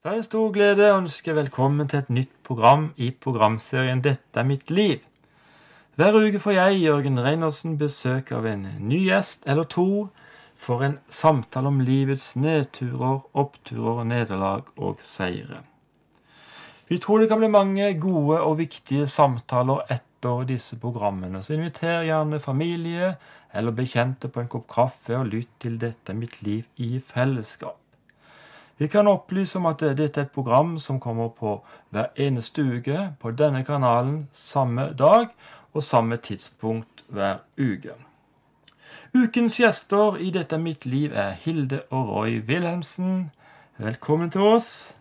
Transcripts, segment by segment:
Det er en stor glede å ønske velkommen til et nytt program i programserien 'Dette er mitt liv'. Hver uke får jeg, Jørgen Reinersen, besøk av en ny gjest eller to for en samtale om livets nedturer, oppturer, nederlag og seire. Vi tror det kan bli mange gode og viktige samtaler etter disse programmene, så inviter gjerne familie eller bekjente på en kopp kaffe og lytt til 'Dette er mitt liv' i fellesskap. Vi kan opplyse om at dette er et program som kommer på hver eneste uke på denne kanalen samme dag og samme tidspunkt hver uke. Ukens gjester i Dette er mitt liv er Hilde og Roy Wilhelmsen. Velkommen til oss.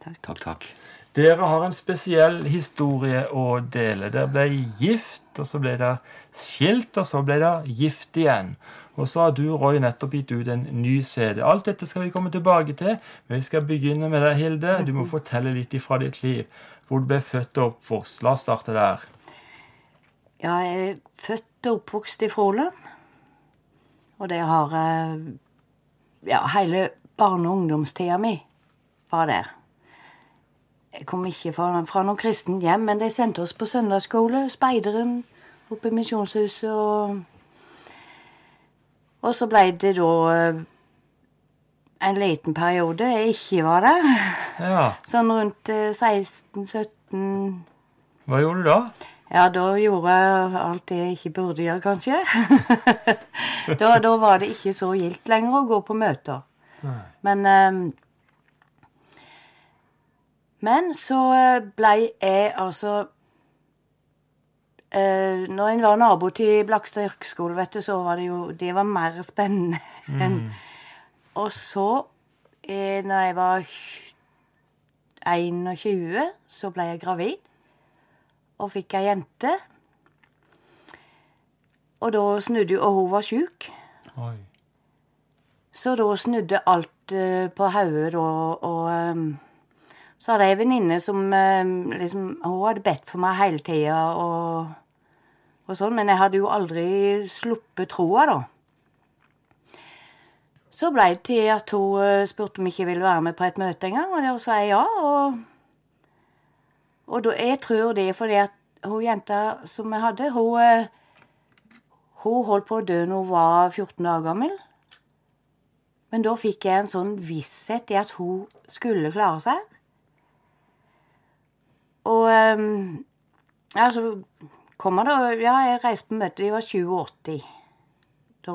Takk, takk. Dere har en spesiell historie å dele. Dere ble gift, og så ble dere skilt, og så ble dere gift igjen. Og så har du, Roy, nettopp gitt ut en ny CD. Alt dette skal vi komme tilbake til, men vi skal begynne med deg, Hilde. Du må fortelle litt ifra ditt liv. Hvor du ble født og oppvokst. La oss starte der. Ja, jeg er født og oppvokst i Froland. Og det har eh, Ja, hele barne- og ungdomstida mi var der. Jeg kom ikke fra, fra noe kristent hjem, men de sendte oss på søndagsskole, Speideren, oppe i Misjonshuset, og Og så ble det da eh, en liten periode jeg ikke var der. Ja. Sånn rundt eh, 16-17 Hva gjorde du da? Ja, da gjorde jeg alt det jeg ikke burde gjøre, kanskje. da, da var det ikke så gildt lenger å gå på møter. Nei. Men um, Men så eh, blei jeg altså eh, Når en var nabo til Blakstad yrkesskole, vet du, så var det jo Det var mer spennende enn Og så, eh, når jeg var 21, så ble jeg gravid og fikk ei jente. Og da snudde Og hun var sjuk. Så da snudde alt uh, på hodet, da, og um, så hadde jeg en venninne som ehm, liksom Hun hadde bedt for meg hele tida og, og sånn, men jeg hadde jo aldri sluppet troa, da. Så blei det til at hun eh, spurte om jeg ikke ville være med på et møte en gang, og da sa jeg ja. Og, og da, jeg tror det er fordi at hun jenta som jeg hadde, hun, eh, hun holdt på å dø når hun var 14 dager gammel. Men da fikk jeg en sånn visshet i at hun skulle klare seg. Og um, ja, så kom da Ja, jeg reiste på møte. De var 87. Da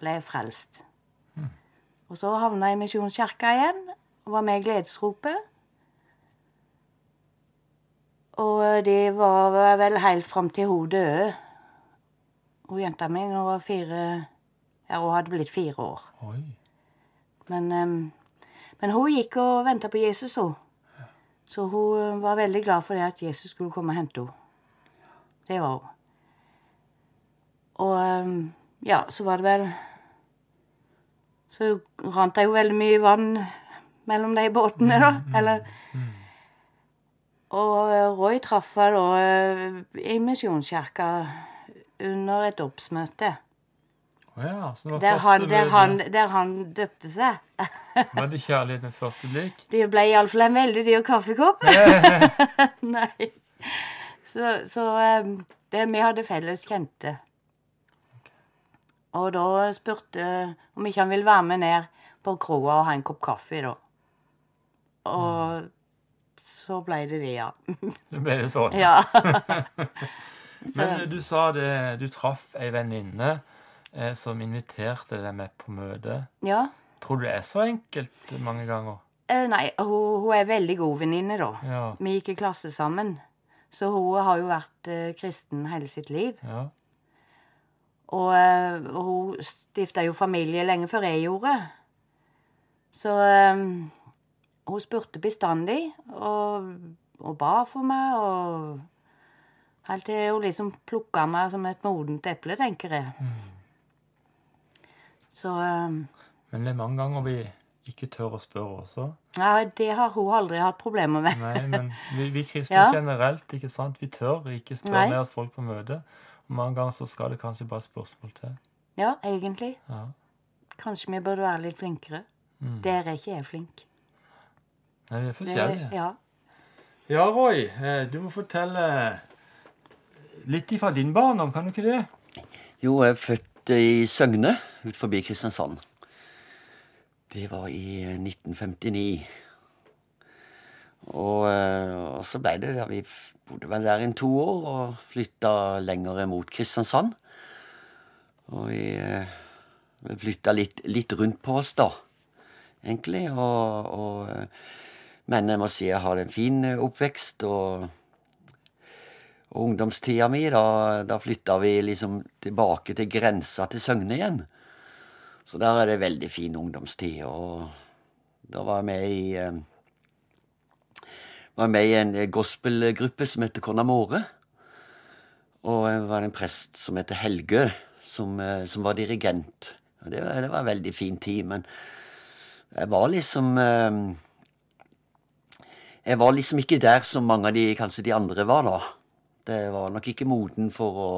ble jeg frelst. Og så havna jeg i Misjonskirka igjen og var med i Gledesropet. Og det var vel helt fram til hun døde. Hun jenta mi hun var fire Ja, hun hadde blitt fire år. Oi. Men, men hun gikk og venta på Jesus, hun. Så hun eh, var veldig glad for det at Jesus skulle komme og hente henne. Det var hun. Og ja, så var det vel Så rant det jo veldig mye vann mellom de båtene, da. Eller Og eh, Roy traff henne da eh, i Misjonskirka under et dåpsmøte. Å ja, så det var Der han, der, han, der han døpte seg. Var det kjærlighet med første blikk? Det ble iallfall en veldig dyr kaffekopp. Nei. Så, så um, det, vi hadde felles kjente. Og da spurte om ikke han ville være med ned på kroa og ha en kopp kaffe, da. Og så ble det det, ja. Det ble det sånn. ja. Men du sa det, du traff ei venninne eh, som inviterte deg med på møte. ja. Tror du det er så enkelt mange ganger? Eh, nei, hun, hun er veldig god venninne, da. Ja. Vi gikk i klasse sammen. Så hun har jo vært eh, kristen hele sitt liv. Ja. Og eh, hun stifta jo familie lenge før jeg gjorde. Så eh, hun spurte bestandig og, og ba for meg. og Helt til hun liksom plukka meg som et modent eple, tenker jeg. Så eh, Men det er mange ganger vi ikke tør å spørre også. ja, det har hun aldri hatt problemer med. Nei, men vi, vi kristne Ja. generelt, ikke sant? Vi tør ikke spørre Nei. med oss folk på møte. Og mange ganger så skal det kanskje bare et spørsmål til. Ja, egentlig. Ja. Kanskje vi burde være litt flinkere. Mm. Der er ikke jeg flink. Nei, vi er Det- forskjellige. Ja. Ja, Roy, eh, du må fortelle litt ifra din barndom, kan du ikke det? Jo, jeg er født i Søgne utenfor forbi Kristiansand. Det var i 1959. Og, eh, og så ble det Vi bodde vel der i to år og flytta lenger mot Kristiansand. Og vi, eh, vi flytta litt, litt rundt på oss, da, egentlig. Og, og, eh, men jeg må si jeg hadde en fin eh, oppvekst. og og ungdomstida mi, da, da flytta vi liksom tilbake til grensa til Søgne igjen. Så der er det veldig fin ungdomstid. Og da var jeg med i eh, var med i en gospelgruppe som heter Conamore. Og jeg var en prest som heter Helgø, som, eh, som var dirigent. Og det, det var en veldig fin tid, men jeg var liksom eh, Jeg var liksom ikke der som mange av de, kanskje de andre var, da. Det var nok ikke moden for å,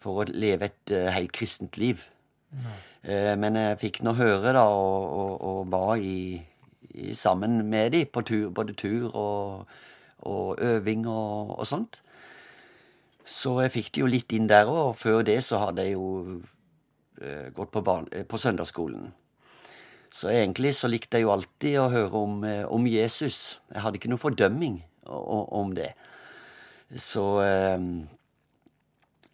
for å leve et eh, helt kristent liv. Eh, men jeg fikk nå høre, da, og, og, og var i, i, sammen med de på tur, både tur og, og øving og, sånt. Så jeg fikk det jo litt inn der òg, og før det så hadde jeg jo eh, gått på, eh, på søndagsskolen. Så egentlig så likte jeg jo alltid å høre om, eh, om Jesus. Jeg hadde ikke noe fordømming om det. Så eh,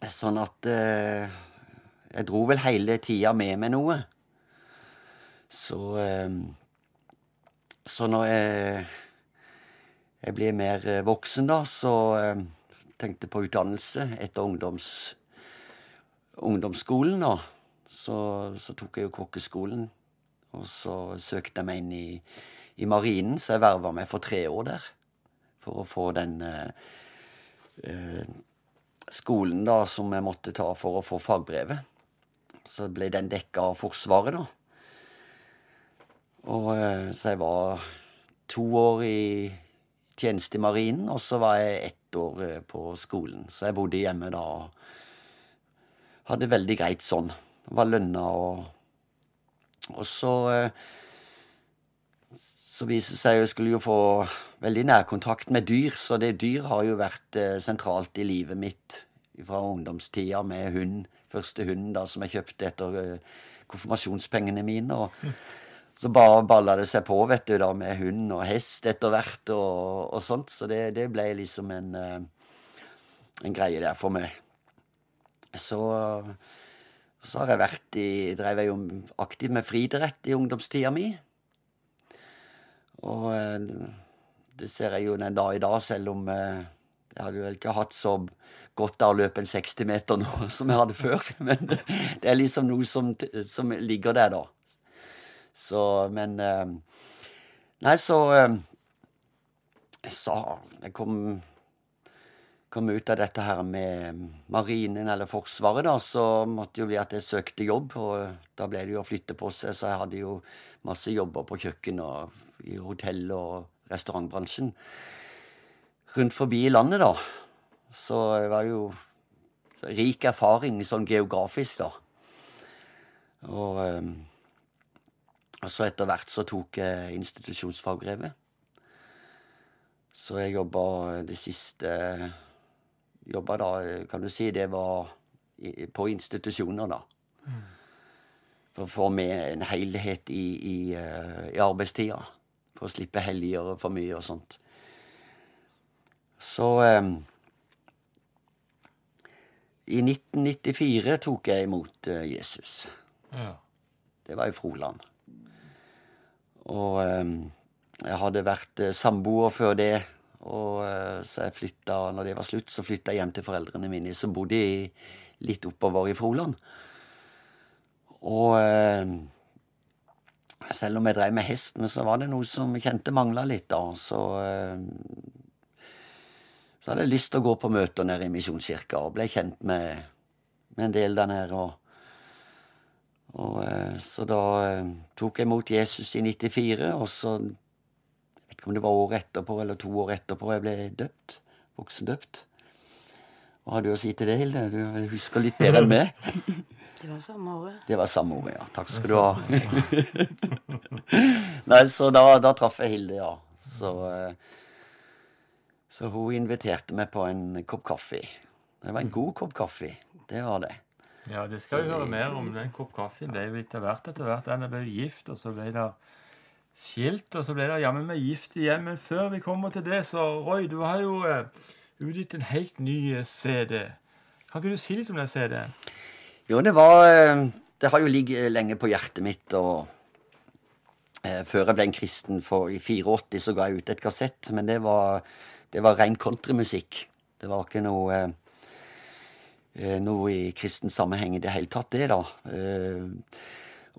Sånn at eh, Jeg dro vel hele tida med meg noe. Så eh, Så når jeg, jeg ble mer eh, voksen, da, så eh, tenkte på utdannelse etter ungdoms, ungdomsskolen. da. Så, så tok jeg jo kokkeskolen, og så søkte jeg meg inn i, i marinen, så jeg verva meg for tre år der. For å få den eh, eh, skolen da som jeg måtte ta for å få fagbrevet. Så ble den dekka av Forsvaret, da. Og eh, Så jeg var to år i tjeneste i marinen, og så var jeg ett år eh, på skolen. Så jeg bodde hjemme da og hadde veldig greit sånn. Var lønna og Og så eh, så viste det seg jeg skulle jo få veldig nærkontakt med dyr, så det dyr har jo vært sentralt i livet mitt fra ungdomstida med hund. Første hunden da som jeg kjøpte etter eh, konfirmasjonspengene mine. og så bare balla det seg på, vet du, da, med hund og hest etter hvert og, og sånt. Så det, det ble liksom en, eh, en greie der for meg. Så, så har jeg vært i Drev jeg jo aktivt med friidrett i ungdomstida mi. Og eh, det ser jeg jo den dag i dag, selv om jeg hadde vel ikke hatt så godt av å løpe en 60 meter nå som jeg hadde før. Men det er liksom noe som, som ligger der, da. Så, men eh, Nei, så Jeg sa jeg kom, kom ut av dette her med marinen eller Forsvaret, da, så måtte jo bli at jeg søkte jobb. Og da ble det jo å flytte på seg, så jeg hadde jo masse jobber på kjøkken og i hotell- og restaurantbransjen rundt forbi i landet, da. Så det var jo rik erfaring sånn geografisk, da. Og, eh, så etter hvert så tok jeg institusjonsfagbrevet. Så jeg jobba det siste Jobba da, kan du si, det var i, på institusjoner, da. For å få med en helhet i, i, eh, i arbeidstida. For å slippe helger for mye og sånt. Så eh, I 1994 tok jeg imot eh, Jesus. Ja. Det var i Froland. Og eh, jeg hadde vært eh, samboer før det. Og eh, så jeg flytta, når det var slutt, så flytta jeg hjem til foreldrene mine, som bodde i, litt oppover i Froland. Og selv om jeg drev med hesten, så var det noe som kjente mangla litt, da. Så, så hadde jeg lyst til å gå på møter nede i Misjonskirka, og ble kjent med, med en del der nede. og og eh, Så da eh, tok jeg imot Jesus i 94, og så Jeg vet ikke om det var året etterpå eller to år etterpå jeg ble døpt. Voksendøpt. Hva har du å si til det, Hilde? Du husker litt bedre enn meg. Det var samme året. Det var samme året, ja. Takk skal du ha. Nei, så da, da traff jeg Hilde, ja. Så, eh, så hun inviterte meg på en kopp kaffe. Det var en god kopp kaffe. Det var det. Ja, det skal vi høre mer om den kopp kaffe. Det er jo etter hvert etter hvert. Den ble gift, og så ble det skilt, og så ble det jammen meg gift igjen. Men før vi kommer til det, så Roy, du har jo uh, utgitt en helt ny eh, CD. Kan ikke du si litt om den CD-en? Jo, det var eh, Det har jo ligget lenge på hjertet mitt, og før jeg ble en kristen for i 84, så ga jeg ut et kassett, men det var, det var ren countrymusikk. Det var ikke noe eh, eh, noe i kristen sammenheng i det hele tatt, det, da. Eh,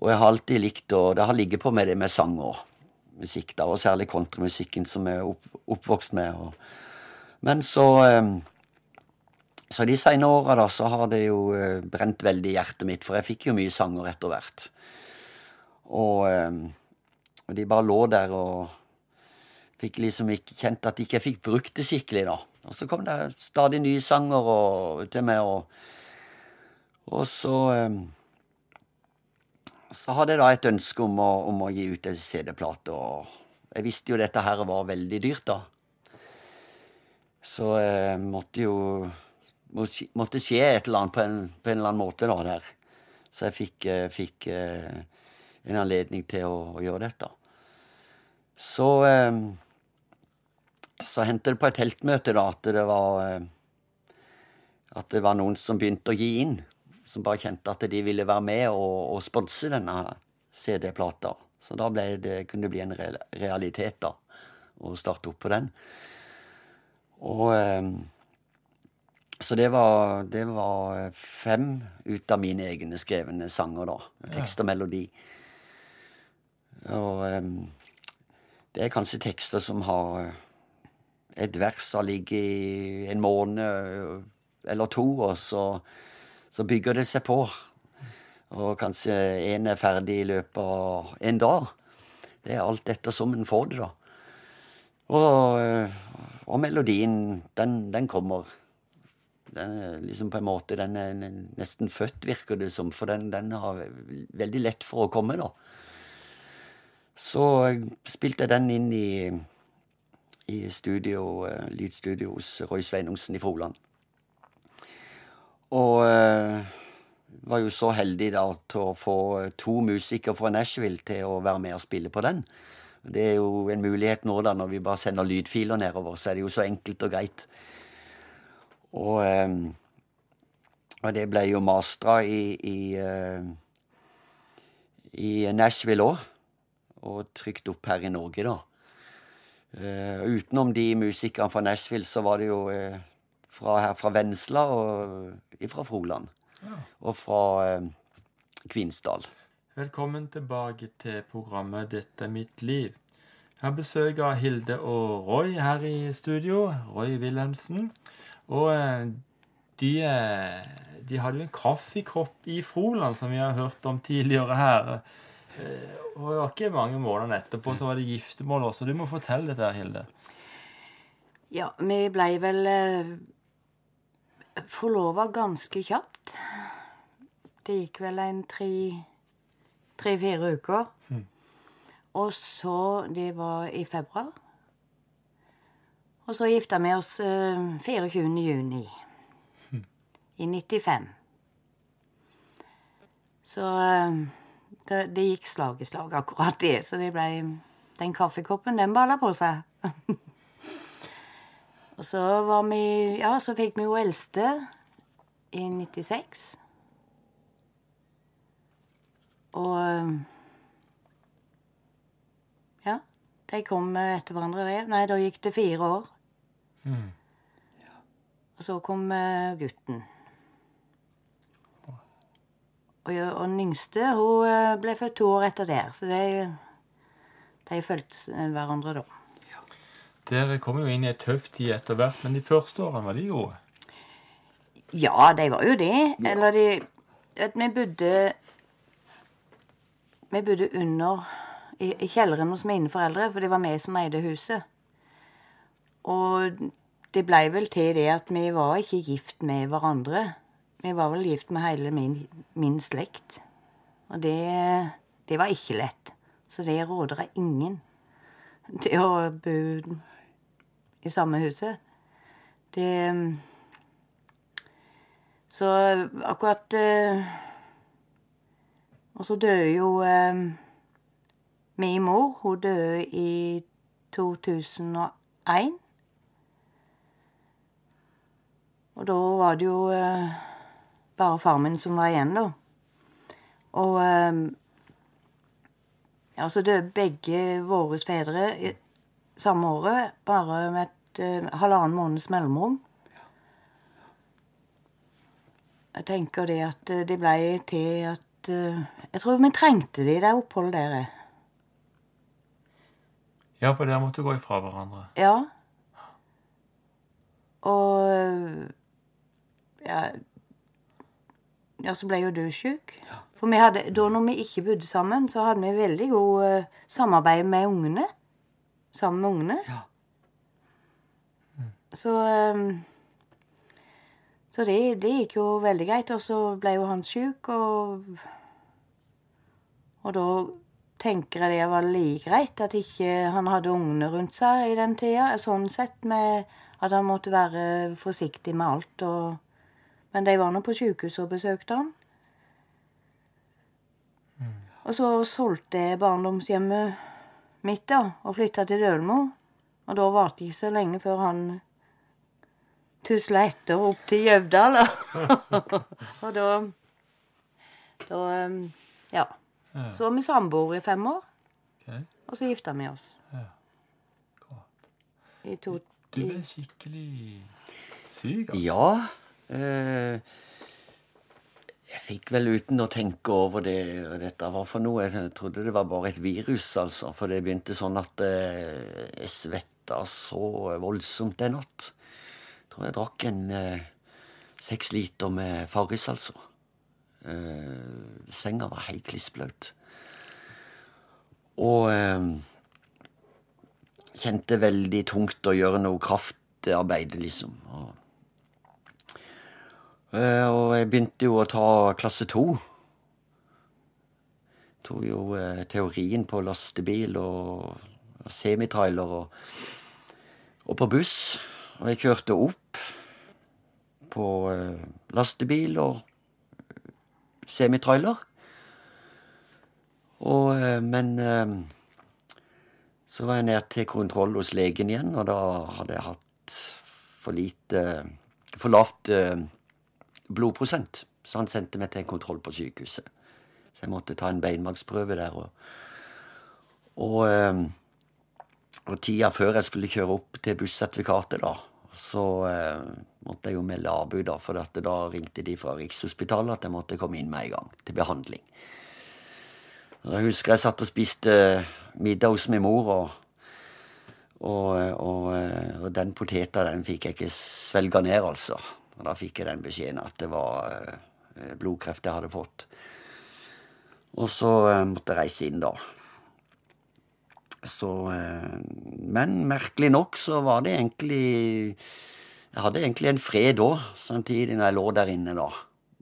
og jeg har alltid likt å Det har ligget på med det med sang og musikk, da, og særlig countrymusikken som jeg er opp, oppvokst med. Og, men så så de senere åra da, så har det jo brent veldig i hjertet mitt, for jeg fikk jo mye sanger etter hvert. Og, og de bare lå der og fikk liksom ikke kjent at ikke jeg fikk brukt det skikkelig, da. Og så kom det stadig nye sanger og, til meg, og, og så um, Så hadde jeg da et ønske om å, om å gi ut en CD-plate, og jeg visste jo dette her var veldig dyrt, da. Så jeg måtte jo måtte skje et eller annet på en, på en eller annen måte da der. Så jeg fikk, eh, fikk eh, en anledning til å, å gjøre dette. Så eh, så hendte det på et teltmøte da at det var eh, at det var noen som begynte å gi inn. Som bare kjente at de ville være med og, og sponse denne CD-plata. Så da det, kunne det bli en realitet da, å starte opp på den. Og eh, så det var, det var fem ut av mine egne skrevne sanger, da. Tekst og melodi. Og det er kanskje tekster som har eh, Et vers har ligget i en måned eh, eller to, og så, så bygger det seg på. Og kanskje en er ferdig i løpet av en dag. Det er alt ettersom en får det, da. Og, eh, og melodien, den, den kommer. Den er liksom på en måte Den er nesten født, virker det som, for den, den har veldig lett for å komme, da. Så spilte jeg den inn i, i studio, eh, lydstudio hos Roy Sveinungsen i Froland. Og eh, var jo så heldig da til å få to musikere fra Nashville til å være med og spille på den. Det er jo en mulighet nå da, når vi bare sender lydfiler nedover, så er det jo så enkelt og greit. Og, eh, og det ble jo mastra i, i, eh, i Nashville òg, og trykt opp her i Norge, da. Eh, utenom de musikerne fra Nashville, så var det jo uh, fra her fra Vennesla og fra Froland. Og fra eh, Kvinesdal. Velkommen tilbake til programmet 'Dette er mitt liv'. Jeg har besøk av Hilde og Roy her i studio. Roy Wilhelmsen. Og de, de hadde en kaffekopp i Froland, som vi har hørt om tidligere her. Eh, Og det var ikke mange månedene etterpå så var det giftermål også. Du må fortelle dette, her, Hilde. Ja, vi blei vel eh, forlova ganske kjapt. Det gikk vel en tre- tre-fire uker. Og så Det var i februar. Og så gifta vi oss eh, 24. juni i 95. Så eh, det, det gikk slag i slag, akkurat det. Så det ble Den kaffekoppen, den balla på seg. Og så var vi Ja, så fikk vi jo eldste i 96. Og Ja, de kom etter hverandre, det. Nei, da gikk det fire år. Og så kom eh, gutten. Og, og den yngste hun eh, ble født to år etter der, så de, de fulgte hverandre da. Dere kom jo inn i ei tøff tid etter hvert, men de første årene var de gode. Ja, de var jo det. Eller de at Vi bodde Vi bodde under i, i kjelleren hos mine foreldre, for det var vi som eide huset. Og det blei vel til det at vi var ikke gift med hverandre. Vi var vel gift med hele min, min slekt. Og det, det var ikke lett. Så det råder jeg ingen. til å bo i samme huset. Det Så akkurat eh, Og så døde jo eh, min mor. Hun døde i 2001. Og da var det jo eh, bare far min som var igjen, da. Og eh, ja, så døde begge våre fedre samme året, bare med et eh, halvannen måneds mellomrom. Jeg tenker det at eh, det ble til at eh, Jeg tror vi trengte det i det oppholdet der. Ja, for dere måtte gå ifra hverandre. Ja. Og ja, ja, så ble jo du sjuk. For vi hadde, da når vi ikke bodde sammen, så hadde vi veldig god uh, samarbeid med ungene. Sammen med ungene. Ja. Så um, Så det, det gikk jo veldig greit. Og så ble jo han sjuk, og Og da tenker jeg det var like greit at ikke han hadde ungene rundt seg i den tida. Sånn sett med at han måtte være forsiktig med alt. Og, men de var nå på sjukehuset og besøkte han. Og så solgte jeg barndomshjemmet mitt da, og flytta til Dølmo. Og da varte det ikke så lenge før han tusla etter opp til Gjøvdal. da. og da Da um, Ja. Ja. Så var vi samboere i fem år, Okay. og så gifta vi oss. Ja. I to Du ble skikkelig syk, altså. Ja. Eh, jeg fikk vel uten å tenke over det dette var for noe. Jeg trodde det var bare et virus, altså. For det begynte sånn at eh, jeg svetta så voldsomt en natt. Jeg tror jeg drakk en eh, seks liter med Farris, altså. Senga var helt klissblaut. Og kjente veldig tungt å gjøre noe kraftarbeid, liksom. Og, og jeg begynte jo å ta klasse to. Tok jo eh, teorien på lastebil og, semitrailer og, og på buss. Og jeg kjørte opp på eh, lastebil og semitrailer. Og, eh, men eh, så var jeg ned til kontroll hos legen igjen, og da hadde jeg hatt for lite For lavt eh, blodprosent. Så han sendte meg til en kontroll på sykehuset. Så jeg måtte ta en beinmargsprøve der. Og, og, eh, og tida før jeg skulle kjøre opp til bussertifikatet, da, så eh, måtte jeg jo melde avbud, da, for da ringte de fra Rikshospitalet at jeg måtte komme inn med en gang til behandling. Jeg husker jeg satt og spiste middag hos min mor, og, og, og, og den poteta den fikk jeg ikke svelga ned, altså. Og da fikk jeg den beskjeden at det var eh, blodkreft jeg hadde fått. Og så eh, måtte jeg reise inn, da. Så eh, Men merkelig nok så var det egentlig Jeg hadde egentlig en fred da, samtidig når jeg lå der inne, da.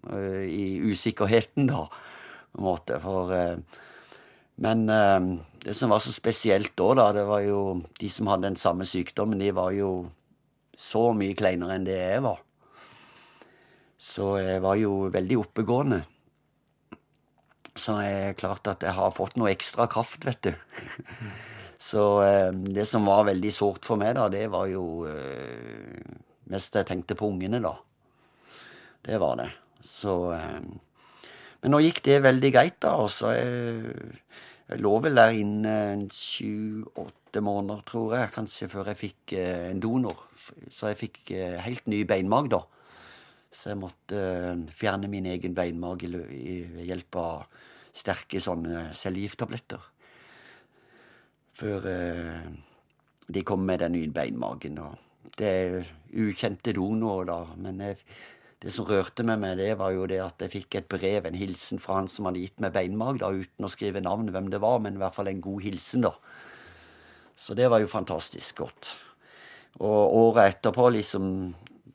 I usikkerheten, da, på en måte. For Men det som var så spesielt da, da, det var jo De som hadde den samme sykdommen, de var jo så mye kleinere enn det jeg var. Så jeg var jo veldig oppegående. Så jeg klarte at jeg har fått noe ekstra kraft, vet du. Så eh, det som var veldig sårt for meg, da, det var jo eh, mest jeg tenkte på ungene, da. Det var det. Så eh, Men nå gikk det veldig greit, da. Og så jeg, jeg lå vel der inne sju-åtte måneder, tror jeg, kanskje, før jeg fikk en donor. Så jeg fikk helt ny beinmag, da. Så jeg måtte eh, fjerne min egen i- ved hjelp av sterke sånne cellegifttabletter. Før eh, de kom med den nye beinmagen. Og det er ukjente donorer, da. Men jeg, det som rørte meg med det, var jo det at jeg fikk et brev, en hilsen fra han som hadde gitt meg beinmag, da, uten å skrive navn hvem det var, men i hvert fall en god hilsen, da. Så det var jo fantastisk godt. Og året etterpå, liksom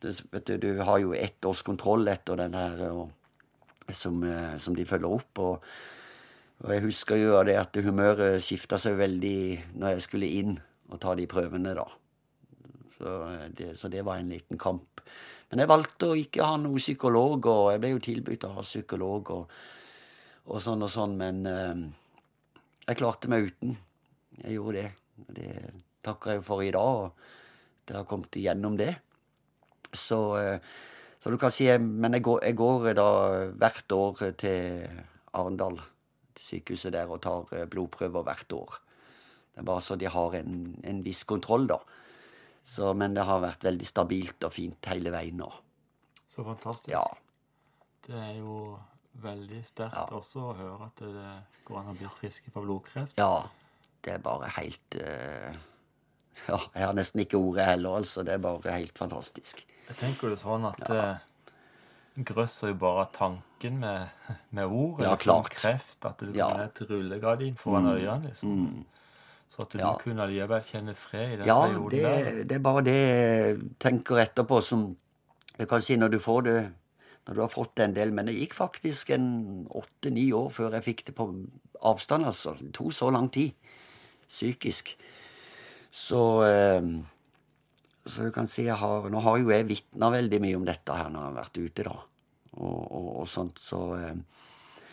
vet du, du har jo ett års kontroll etter den her og, som, eh, som de følger opp. Og, og jeg husker jo det at humøret skifta seg veldig når jeg skulle inn og ta de prøvene, da. Så det, så det var en liten kamp. Men jeg valgte å ikke ha noen psykolog, og jeg ble jo tilbudt å ha psykolog og, og sånn og sånn, men eh, jeg klarte meg uten. Jeg gjorde det. Det takker jeg for i dag, og det har kommet igjennom det. Så, eh, så du kan si Men jeg går, jeg går da hvert år til Arendal, til sykehuset der, og tar eh, blodprøver hvert år. Det er bare så de har en, en viss kontroll, da. Så, men det har vært veldig stabilt og fint hele veien nå. Så fantastisk. Ja. Det er jo veldig sterkt Ja. også å høre at det går an å bli frisk på blodkreft. Ja. Det er bare helt uh, Ja, jeg har nesten ikke ordet heller, altså. Det er bare helt fantastisk. Jeg tenker jo sånn at det grøsser jo bare tanken med, med ord. Ja, eller Sånn kreft. At det Ja. Mm. kunne et rullegardin foran øynene. liksom. Så at du Ja. kunne allikevel kjenne fred i den Ja, perioden det, der. det er bare det jeg tenker etterpå som Jeg kan si når du får det Når du har fått en del Men det gikk faktisk en åtte-ni år før jeg fikk det på avstand, altså. Det tok så lang tid. Psykisk. Så eh, Så du kan si jeg har Nå har jo jeg vitna veldig mye om dette her når jeg har vært ute, da. Og, og, og sånt, så, eh,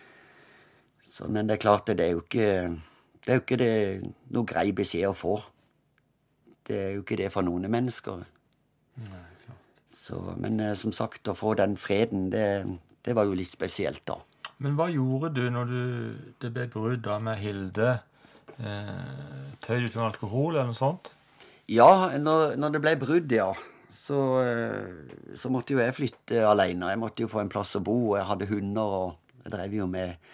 så Men det er klart, det er jo ikke Det er jo ikke det, noe grei beskjed å få. Det er jo ikke det for noen mennesker. Så, men eh, som sagt, å få den freden, det, det var jo litt spesielt, da. Men hva gjorde du når du, det ble brudd med Hilde? Eh, tøy du til alkohol eller noe sånt? Ja, når, når det ble brudd, ja, så, eh, så måtte jo jeg flytte alene. Jeg måtte jo få en plass å bo, og jeg hadde hunder, og jeg drev jo med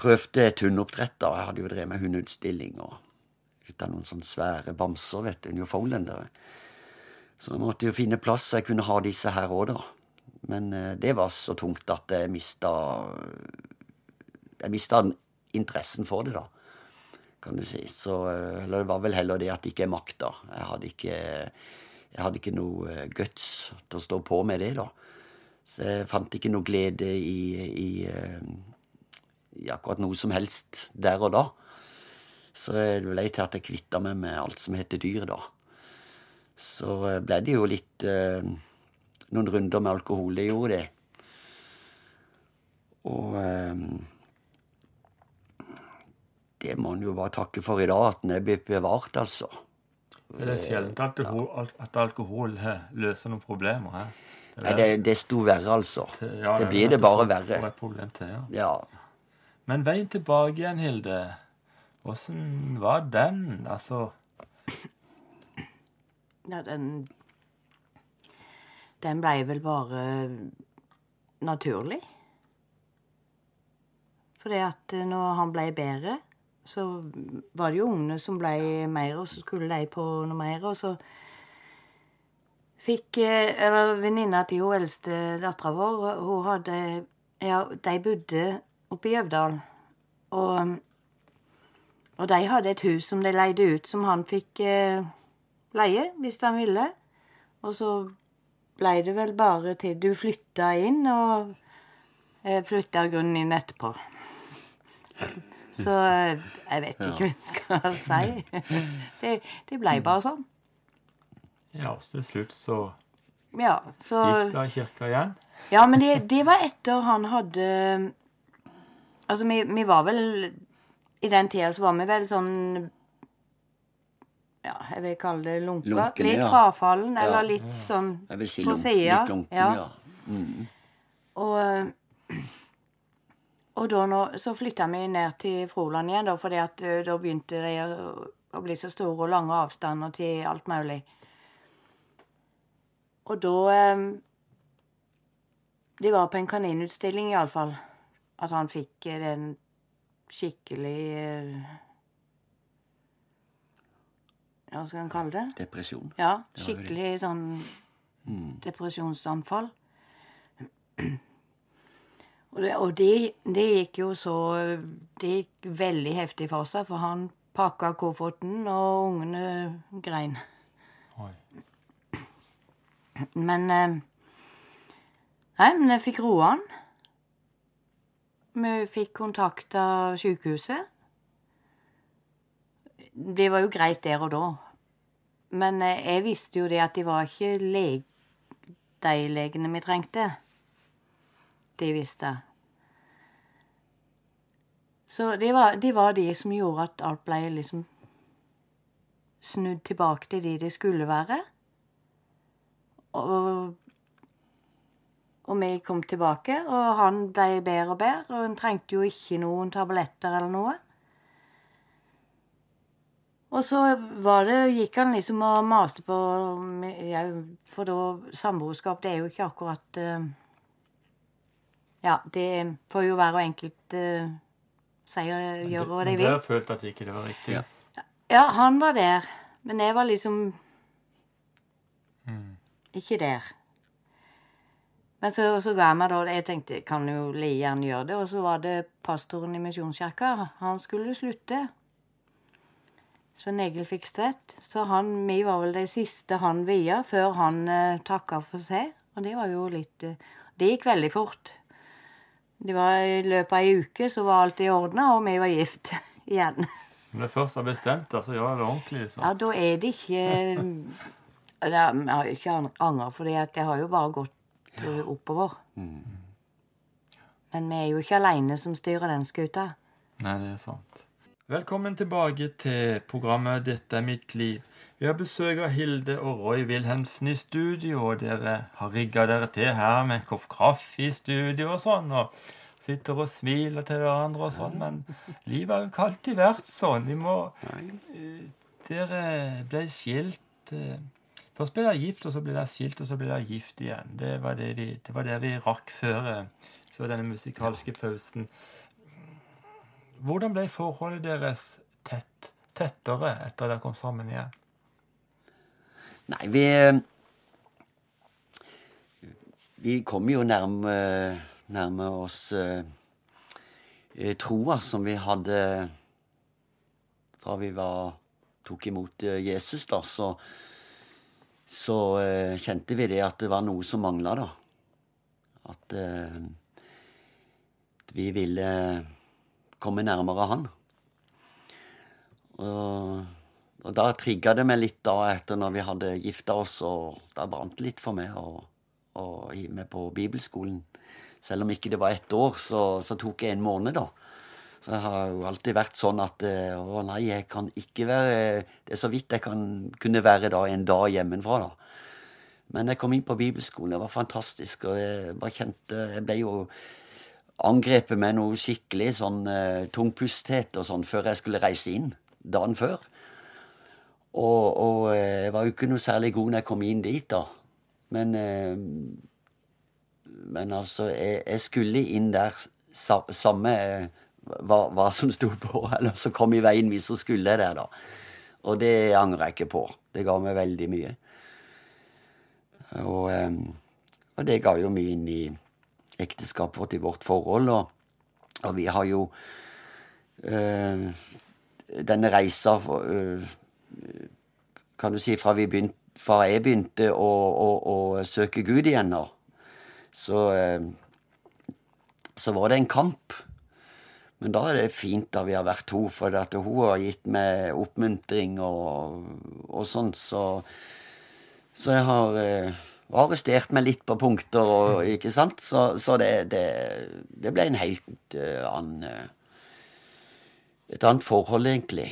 Prøvde et hundeoppdrett, da. Jeg hadde jo drevet med hundeutstilling og ut av noen sånne svære bamser, vet du, newfoundlendere. Så jeg måtte jo finne plass så jeg kunne ha disse her òg, da. Men eh, det var så tungt at jeg mista Jeg mista interessen for det, da kan du si. Så, eh, eller det var vel heller det at det ikke er makta. Jeg hadde ikke, jeg hadde ikke noe eh, guts til å stå på med det, da. Så jeg fant ikke noe glede i, i, eh, i akkurat noe som helst der og da. Så det ble til at jeg kvitta meg med alt som heter dyr, da. Så ble det jo litt noen runder med alkohol. Det gjorde det. Og det må en jo bare takke for i dag, at den er blitt bevart, altså. Det er sjelden at alkohol, at alkohol eh, løser noen problemer. Her. Det, Nei, det desto verre, altså. ja, Det er blir det bare verre. til, ja. Ja. Men veien tilbake igjen, Hilde. Åssen var den? Altså Ja, den Den blei vel bare naturlig. Fordi at eh, når han blei bedre, så var det jo ungene som ble mer, og så skulle de på noe mer, og så fikk eh, Eller venninna til hun eldste dattera vår, hun hadde Ja, de bodde oppe i Øvdal. Og og de hadde et hus som de leide ut, som han fikk eh, leie hvis han ville. Og så ble det vel bare til du flytta inn, og eh, flytta grunnen inn etterpå. Så eh, jeg vet ikke hva jeg skal si. Det, det blei bare sånn. Ja, så til slutt så Ja, så gikk det i kirka igjen. Ja, men det, det var etter han hadde Altså, vi, vi var vel I den tida så var vi vel sånn Ja, jeg vil kalle det lunka. Lunkene, litt ja. frafallen, Ja. eller litt sånn Jeg vil si på sida. litt lunken, Ja. ja. Mm. Og, og da nå, så flytta vi ned til Froland igjen, da, fordi at da begynte det å, å bli så store og lange avstander til alt mulig. Og da eh, De var på en kaninutstilling, iallfall. At han fikk eh, den skikkelig eh, hva skal en kalle det? Depresjon. Ja, skikkelig sånn Mm. depresjonsanfall. Og, det, og det, det gikk jo så Det gikk veldig heftig for seg, for han pakka kofferten, og ungene grein. Oi. Men eh, Nei, men jeg fikk roa han. Vi fikk kontakta sykehuset. det var jo greit der og da. Men eh, jeg visste jo det at de var ikke leg de legene vi trengte. Det visste. Så det var, det var de som gjorde at alt ble liksom snudd tilbake til de det skulle være. Og, og vi kom tilbake, og han ble bedre og bedre, og han trengte jo ikke noen tabletter eller noe. Og så det, gikk han liksom og maste på For da samboerskap, det er jo ikke akkurat uh, Ja, det får jo hver og enkelt uh, si og gjøre hva de vil. Men dere følte at ikke det var riktig? Ja. Ja, han var der. Men jeg var liksom Mm. ikke der. Men så, så ga jeg meg da Jeg tenkte jeg kan jo like gjerne gjøre det. Og så var det pastoren i Misjonskirka. Han skulle slutte. Svein Egil Fikstvedt. Så han, vi var vel de siste han via før han uh, takka for seg. Og det var jo litt uh, Det gikk veldig fort. Det var I løpet av ei uke så var alt i orden, og vi var gift igjen. Når det først har bestemt, altså gjør det ordentlig. Så. Ja, da er det ikke er, Jeg har ikke angra, for det har jo bare gått eh, oppover. Men vi er jo ikke aleine som styrer den skuta. Nei, det er sant. Velkommen tilbake til programmet 'Dette er mitt liv'. Vi har besøk av Hilde og Roy Wilhelmsen i studio, og dere har rigga dere til her med en kopp kaffe i studio og sånn, og sitter og smiler til hverandre og sånn, men livet har jo ikke alltid vært sånn. Vi må Dere ble skilt eh, Først ble dere gift, og så ble dere skilt, og så ble dere gift igjen. Det var det vi, det var det vi rakk før, eh, før denne musikalske pausen. Hvordan ble forholdet deres tett, tettere etter dere kom sammen igjen? Nei, vi Vi kom jo nærme, nærme oss eh, eh, troa som vi hadde fra vi var, tok imot eh, Jesus, da. Så, så eh, kjente vi det at det var noe som mangla, da. At vi ville komme nærmere Han. Og og da trigga det meg litt da etter når vi hadde gifta oss, og da brant det litt for meg å gi meg på bibelskolen. Selv om ikke det var ett år, så, så tok jeg en måned, da. For jeg har jo alltid vært sånn at eh, Å nei, jeg kan ikke være Det er så vidt jeg kan kunne være da en dag hjemmefra, da. Men jeg kom inn på bibelskolen. Det var fantastisk. Og jeg bare kjente Jeg ble jo angrepet med noe skikkelig sånn uh, tungpusthet og sånn før jeg skulle reise inn dagen før. Og, og eh, jeg var jo ikke noe særlig god når jeg kom inn dit, da. Men eh, Men altså, jeg, jeg skulle inn der samme eh, hva, hva som sto på, eller så kom i veien min, så skulle jeg der, da. Og det angrer jeg ikke på. Det ga meg veldig mye. Og, og det ga jo mye inn i ekteskapet vårt, i vårt forhold. Og, og vi har jo øh, denne reisa eh, kan du si, fra, vi begynte, fra jeg begynte å, å, å søke Gud igjen nå, så, eh, så var det en kamp. Men da er det fint da vi har vært to, for at hun har gitt meg oppmuntring og, og sånn, så, så jeg har eh, arrestert meg litt på punkter, og, ikke sant? Så, så det, det, det ble en helt eh, annen Et annet forhold, egentlig.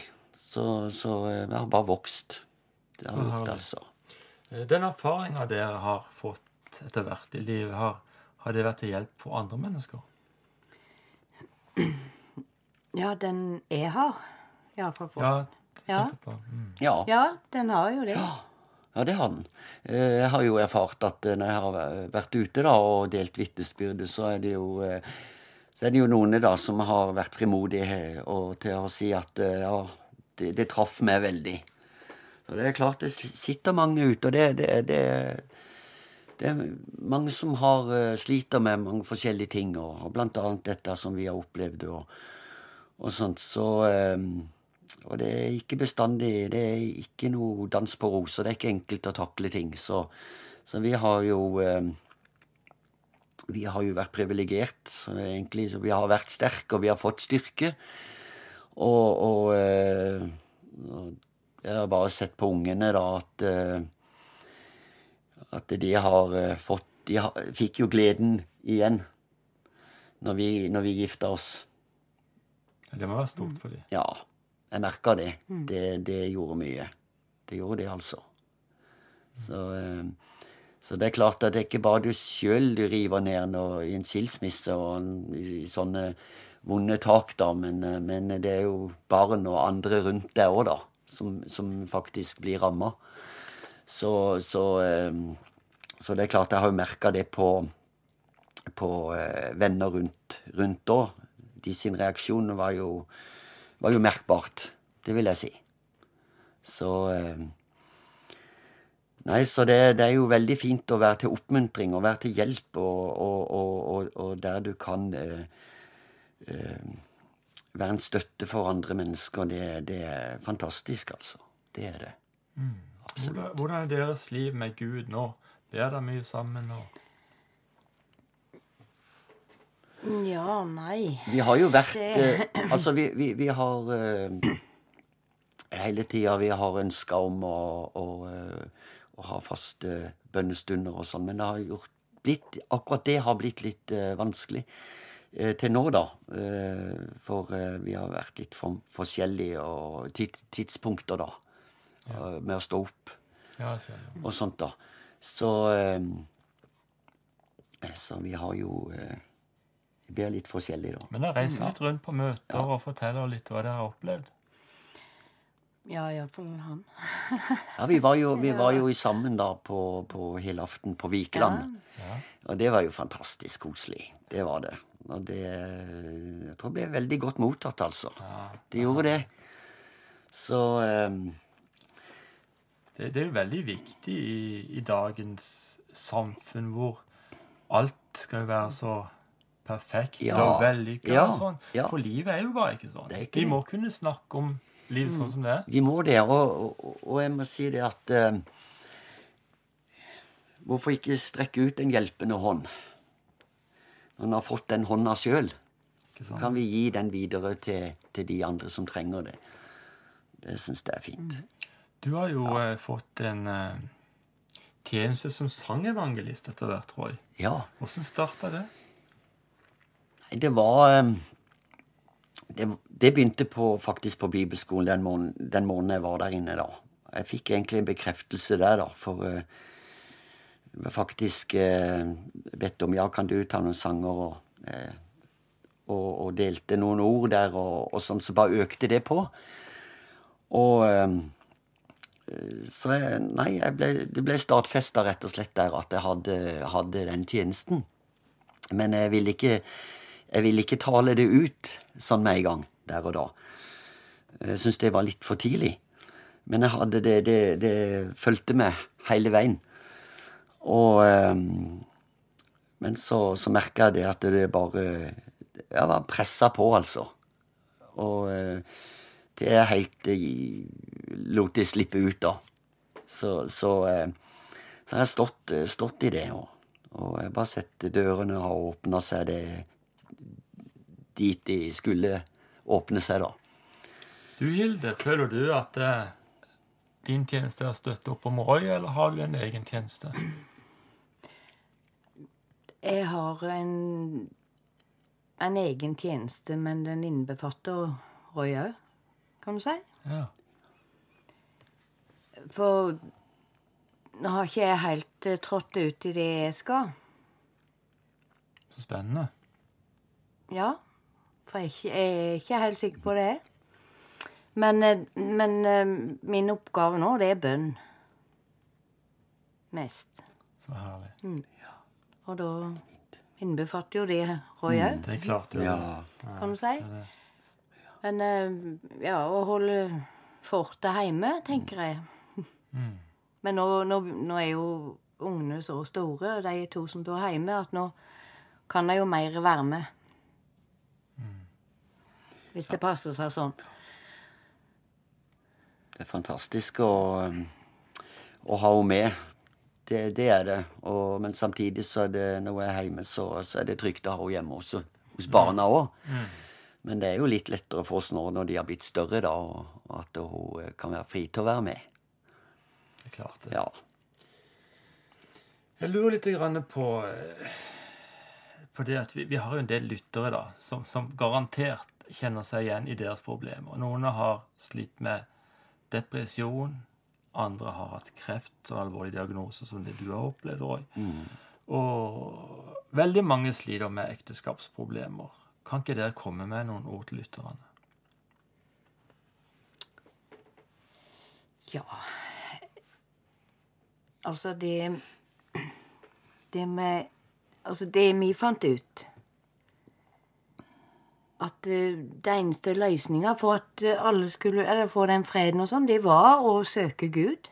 Så, så vi jeg har bare vokst. Det har vi gjort, altså. Eh, Den erfaringa dere har fått etter hvert i livet, har, har det vært til hjelp for andre mennesker? Ja, den jeg har iallfall fått. Ja, Ja. Mm. Ja. Ja, den har jo det. Ja, det har den. Eh, Jeg har jo erfart at eh, når jeg har vært ute da og delt vitnesbyrde, så er det jo eh, så er det jo noen da som har vært frimodige og til å si at eh, ja, det, traff meg veldig. Så det er klart det sitter mange ute, og det, det, det, det er mange som har eh, sliter med mange forskjellige ting, og, og blant annet dette som vi har opplevd og, og sånt. Så eh, og det er ikke bestandig Det er ikke noe dans på roser. Det er ikke enkelt å takle ting. Så, så vi har jo eh, Vi har jo vært privilegert. Vi har vært sterke, og vi har fått styrke. Og, og, eh, og jeg har bare sett på ungene, da, at eh, At de har eh, fått De har, fikk jo gleden igjen når vi, når vi gifta oss. Det må være stort for dem. Ja, jeg merka det. det. Det gjorde mye. Det gjorde det, altså. Så, eh, så det er klart at det er ikke bare du sjøl du river ned når, i en skilsmisse og i sånne vonde tak, da, men, eh, men det er jo barn og andre rundt deg òg, da, som, som faktisk blir ramma. Så, så, eh, så det er klart, jeg har jo merka det på, på eh, venner rundt, rundt da. De sin reaksjon var jo, var jo merkbart, det vil jeg si. Så Nei, så det, det, er jo veldig fint å være til oppmuntring og være til hjelp, og, og, og, og der du kan eh, være en støtte for andre mennesker. Det, det, er fantastisk, altså. Det er det. Mm. Hvordan, hvordan er deres liv med Gud nå? Ber dere mye sammen? nå? Ja, nei Vi har jo vært eh, Altså, vi, vi, vi har eh, Hele tida vi har ønska om å, å, eh, å, ha faste bønnestunder og sånn, men det har gjort blitt, akkurat det har blitt litt eh, vanskelig eh, til nå, da. Eh, for vi har vært litt for, forskjellige og tidspunkter, da. Ja. Med å stå opp ja, og sånt, da. Så Så vi har jo vi blir litt forskjellige, da. Men dere reiser litt rundt på møter ja. og forteller litt hva dere har opplevd? Ja, iallfall han. ja, vi var jo, vi var jo sammen da på, på helaften på Vikeland. Ja. Og det var jo fantastisk koselig. Det var det. Og det Jeg tror det ble veldig godt mottatt, altså. Ja. Det gjorde det. Så um, det, det, er jo veldig viktig i, i dagens samfunn hvor alt skal jo være så perfekt ja. og vellykka ja. og sånn. Ja. For livet er jo bare ikke sånn. Ikke Vi må kunne snakke om livet sånn som det er. Vi må det, og, og, og jeg må si det at eh, Hvorfor ikke strekke ut en hjelpende hånd? Når en har fått den hånda sjøl, kan vi gi den videre til, til, de andre som trenger det. Det syns jeg er fint. Mm. Du har jo uh, fått en uh, tjeneste som sangevangelist etter hvert, Roy. Ja. Hvordan starta det? Nei, Det var ehm, det, det, begynte på, faktisk på bibelskolen den måneden, den måneden, jeg var der inne. da. Jeg fikk egentlig en bekreftelse der, da. For uh, jeg var faktisk uh, bedt om ja, kan du ta noen sanger, og, uh, og, og delte noen ord der, og, og, sånn. Så bare økte det på. Og uh, så jeg, nei, jeg ble, det ble stadfesta rett og slett der at jeg hadde, hadde den tjenesten. Men jeg ville ikke jeg ville ikke tale det ut sånn med en gang, der og da. Jeg syntes det var litt for tidlig. Men jeg hadde det Det, det fulgte med hele veien. Og um, Men så, så merka jeg det at det bare Jeg var pressa på, altså. Og uh, det er helt uh, Lot det slippe ut, da. Så, så, uh, så jeg stått, stått i det. Og, og jeg bare sett dørene har åpna seg. det dit de skulle åpne seg, da. Du Hilde, føler du at eh, din tjeneste er støttet opp om Roy, eller har du en egen tjeneste? Jeg har en, en egen tjeneste, men den innbefatter Roy òg, kan du si. Ja. For nå har ikke jeg helt uh, trådt ut i det jeg skal. Så spennende. Ja. For jeg er ikke helt sikker på det. Men, eh, men eh, min oppgave nå, det er bønn. Mest. Så herlig. Mm. Og da innbefatter jo det Roy òg. Mm, det er klart det. Ja. Kan du si. Men eh, ja, å holde fortet hjemme, tenker jeg. Mm. Men nå, nå, nå, er jo ungene så store, de to som bor hjemme, at nå kan de jo mer være med hvis det passer seg sånn. Det er fantastisk å, å ha henne med. Det, det, er det. Og, men samtidig så er det når jeg er hjemme, så, så er det trygt å ha henne hjemme også. Hos barna òg. Mm. Men det er jo litt lettere for oss nå når de har blitt større, da, og at hun eh, kan være fri til å være med. Det er klart det. Ja. Jeg lurer litt på, eh, på det at vi, vi har jo en del lyttere da, som, som garantert kjenner seg igjen i deres problemer. Noen har slitt med depresjon. Andre har hatt kreft og alvorlige diagnoser som det du har opplevd, Roy. Og veldig mange sliter med ekteskapsproblemer. Kan ikke dere komme med noen ord til lytterne? Ja Altså, det Det med Altså, det vi fant ut At eh, det eneste løsninga for at eh, alle skulle Eller få den freden og sånn, det var å søke Gud.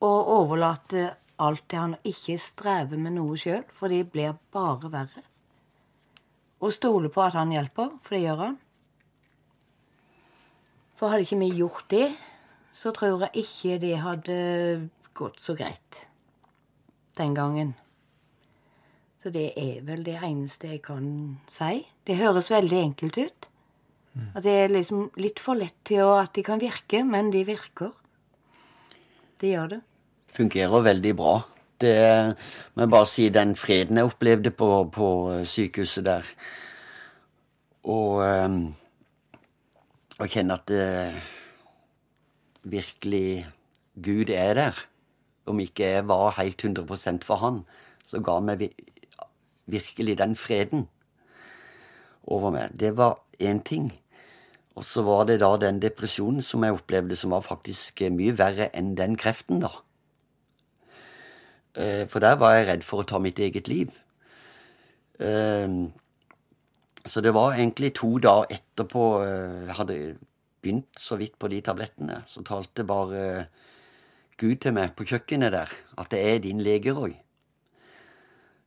Og overlate alt til han, og ikke streve med noe sjøl, for det blir bare verre. Og stole på at han hjelper, for det gjør han. For hadde ikke vi gjort det, så tror jeg ikke det hadde gått så greit den gangen. Så det er vel det eneste jeg kan si. Det høres veldig enkelt ut. At det er liksom litt for lett til å, at de kan virke, men de virker. Det gjør det. fungerer veldig bra. Det må jeg bare si den freden jeg opplevde på, på sykehuset der. Og um, å kjenne at det, virkelig Gud er der. Om ikke jeg var helt 100% for han, så ga meg vi- virkelig den freden over meg. Det var én ting. Og så var det da den depresjonen som jeg opplevde, som var faktisk eh, mye verre enn den kreften, da. Eh, For der var jeg redd for å ta mitt eget liv. Eh, Så det var egentlig to dager etterpå jeg hadde begynt så vidt på de tablettene, så talte bare Gud til meg på kjøkkenet der at det er din lege, Roy.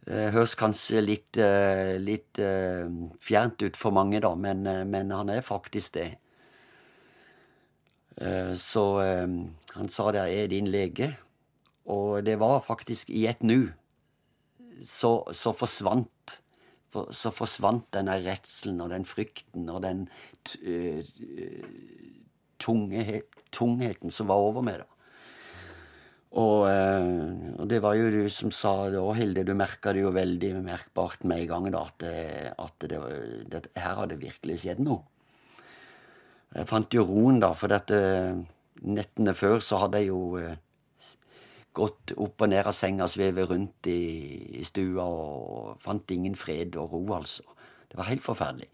Det høres kanskje litt, eh, litt eh, fjernt ut for mange, da, men, eh, men han er faktisk det. Eh, Så eh, han sa der er din lege, og det var faktisk i et nu. Så, så forsvant for, så forsvant denne redselen og den frykten og den eh, tunge, tungheten som var over meg. da. Og, eh, og det var jo du som sa det òg, Hilde. Du merka det jo veldig merkbart med en gang da, at, at det, det, her hadde virkelig skjedd noe. Jeg fant jo roen, da, for dette nettene før så hadde jeg jo eh, gått opp og ned av senga, svevet rundt i, i stua og fant ingen fred og ro, altså. Det var helt forferdelig.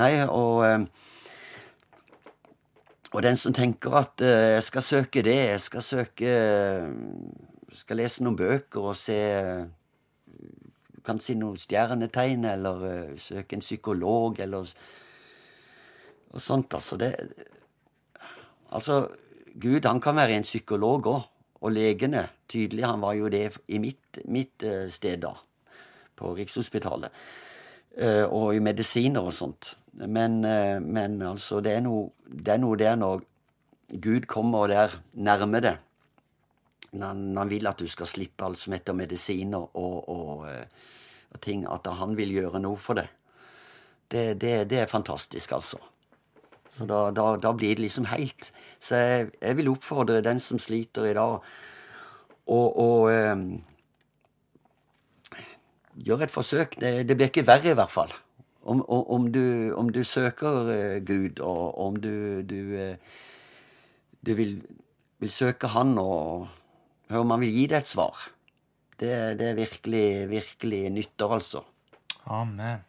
Nei, og eh, og den som tenker at eh, jeg skal søke det, jeg skal søke eh, Skal lese noen bøker og se eh, Kan si noen stjernetegn, eller uh, søke en psykolog, eller Og sånt, altså. Det Altså, Gud, han kan være en psykolog òg. Og legene. Tydelig, han var jo det i mitt, mitt sted, da. På Rikshospitalet. Eh, og i medisiner og sånt. Men, eh, men altså, det er, noe, det er noe der når Gud kommer der nærme det. Når han, han vil at du skal slippe alt som heter medisiner og, og, eh, og ting. At han vil gjøre noe for det. Det, det, det er fantastisk, altså. Så da, da, da blir det liksom helt. Så jeg, jeg vil oppfordre den som sliter i dag, å eh, et forsøk. Det, det blir ikke verre, i hvert fall. Om, om, om, du, om du søker eh, Gud, og om du, du, eh, du vil, vil søke Han, og hør om Han vil gi deg et svar. Det, det er virkelig, virkelig nytter, altså. Amen.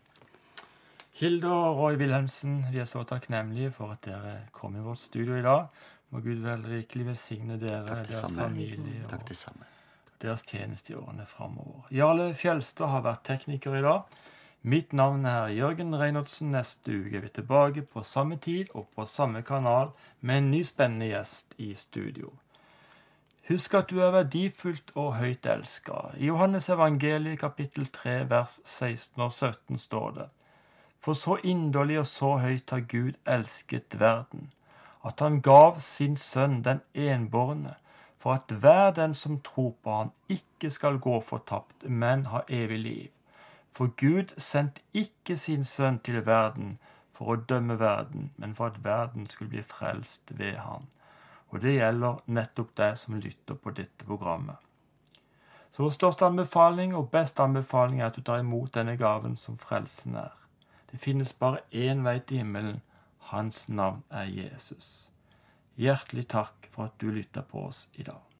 Hilde og Roy Wilhelmsen, vi er så takknemlige for at dere kom i vårt studio i dag. Må Gud vel rikelig velsigne dere, Takk deres samme. familie Takk og det samme. Deres tjeneste i årene framover. Jarle Fjelstad har vært tekniker i dag. Mitt navn er Jørgen Reinholdsen. Neste uke er vi tilbake på samme tid og på samme kanal med en ny spennende gjest i studio. Husk at du er verdifullt og høyt elska. I Johannes evangeliet kapittel 3 vers 16 og 17 står det For så inderlig og så høyt har Gud elsket verden, at han gav sin sønn den enbårne, for at hver den som tror på han ikke skal gå fortapt, men ha evig liv. For Gud sendte ikke sin sønn til verden for å dømme verden, men for at verden skulle bli frelst ved han. Og det gjelder nettopp deg som lytter på dette programmet. Så vår største anbefaling og beste anbefaling er at du tar imot denne gaven som frelsen er. Det finnes bare én vei til himmelen. Hans navn er Jesus. Hjertelig takk for at du lytta på oss i dag.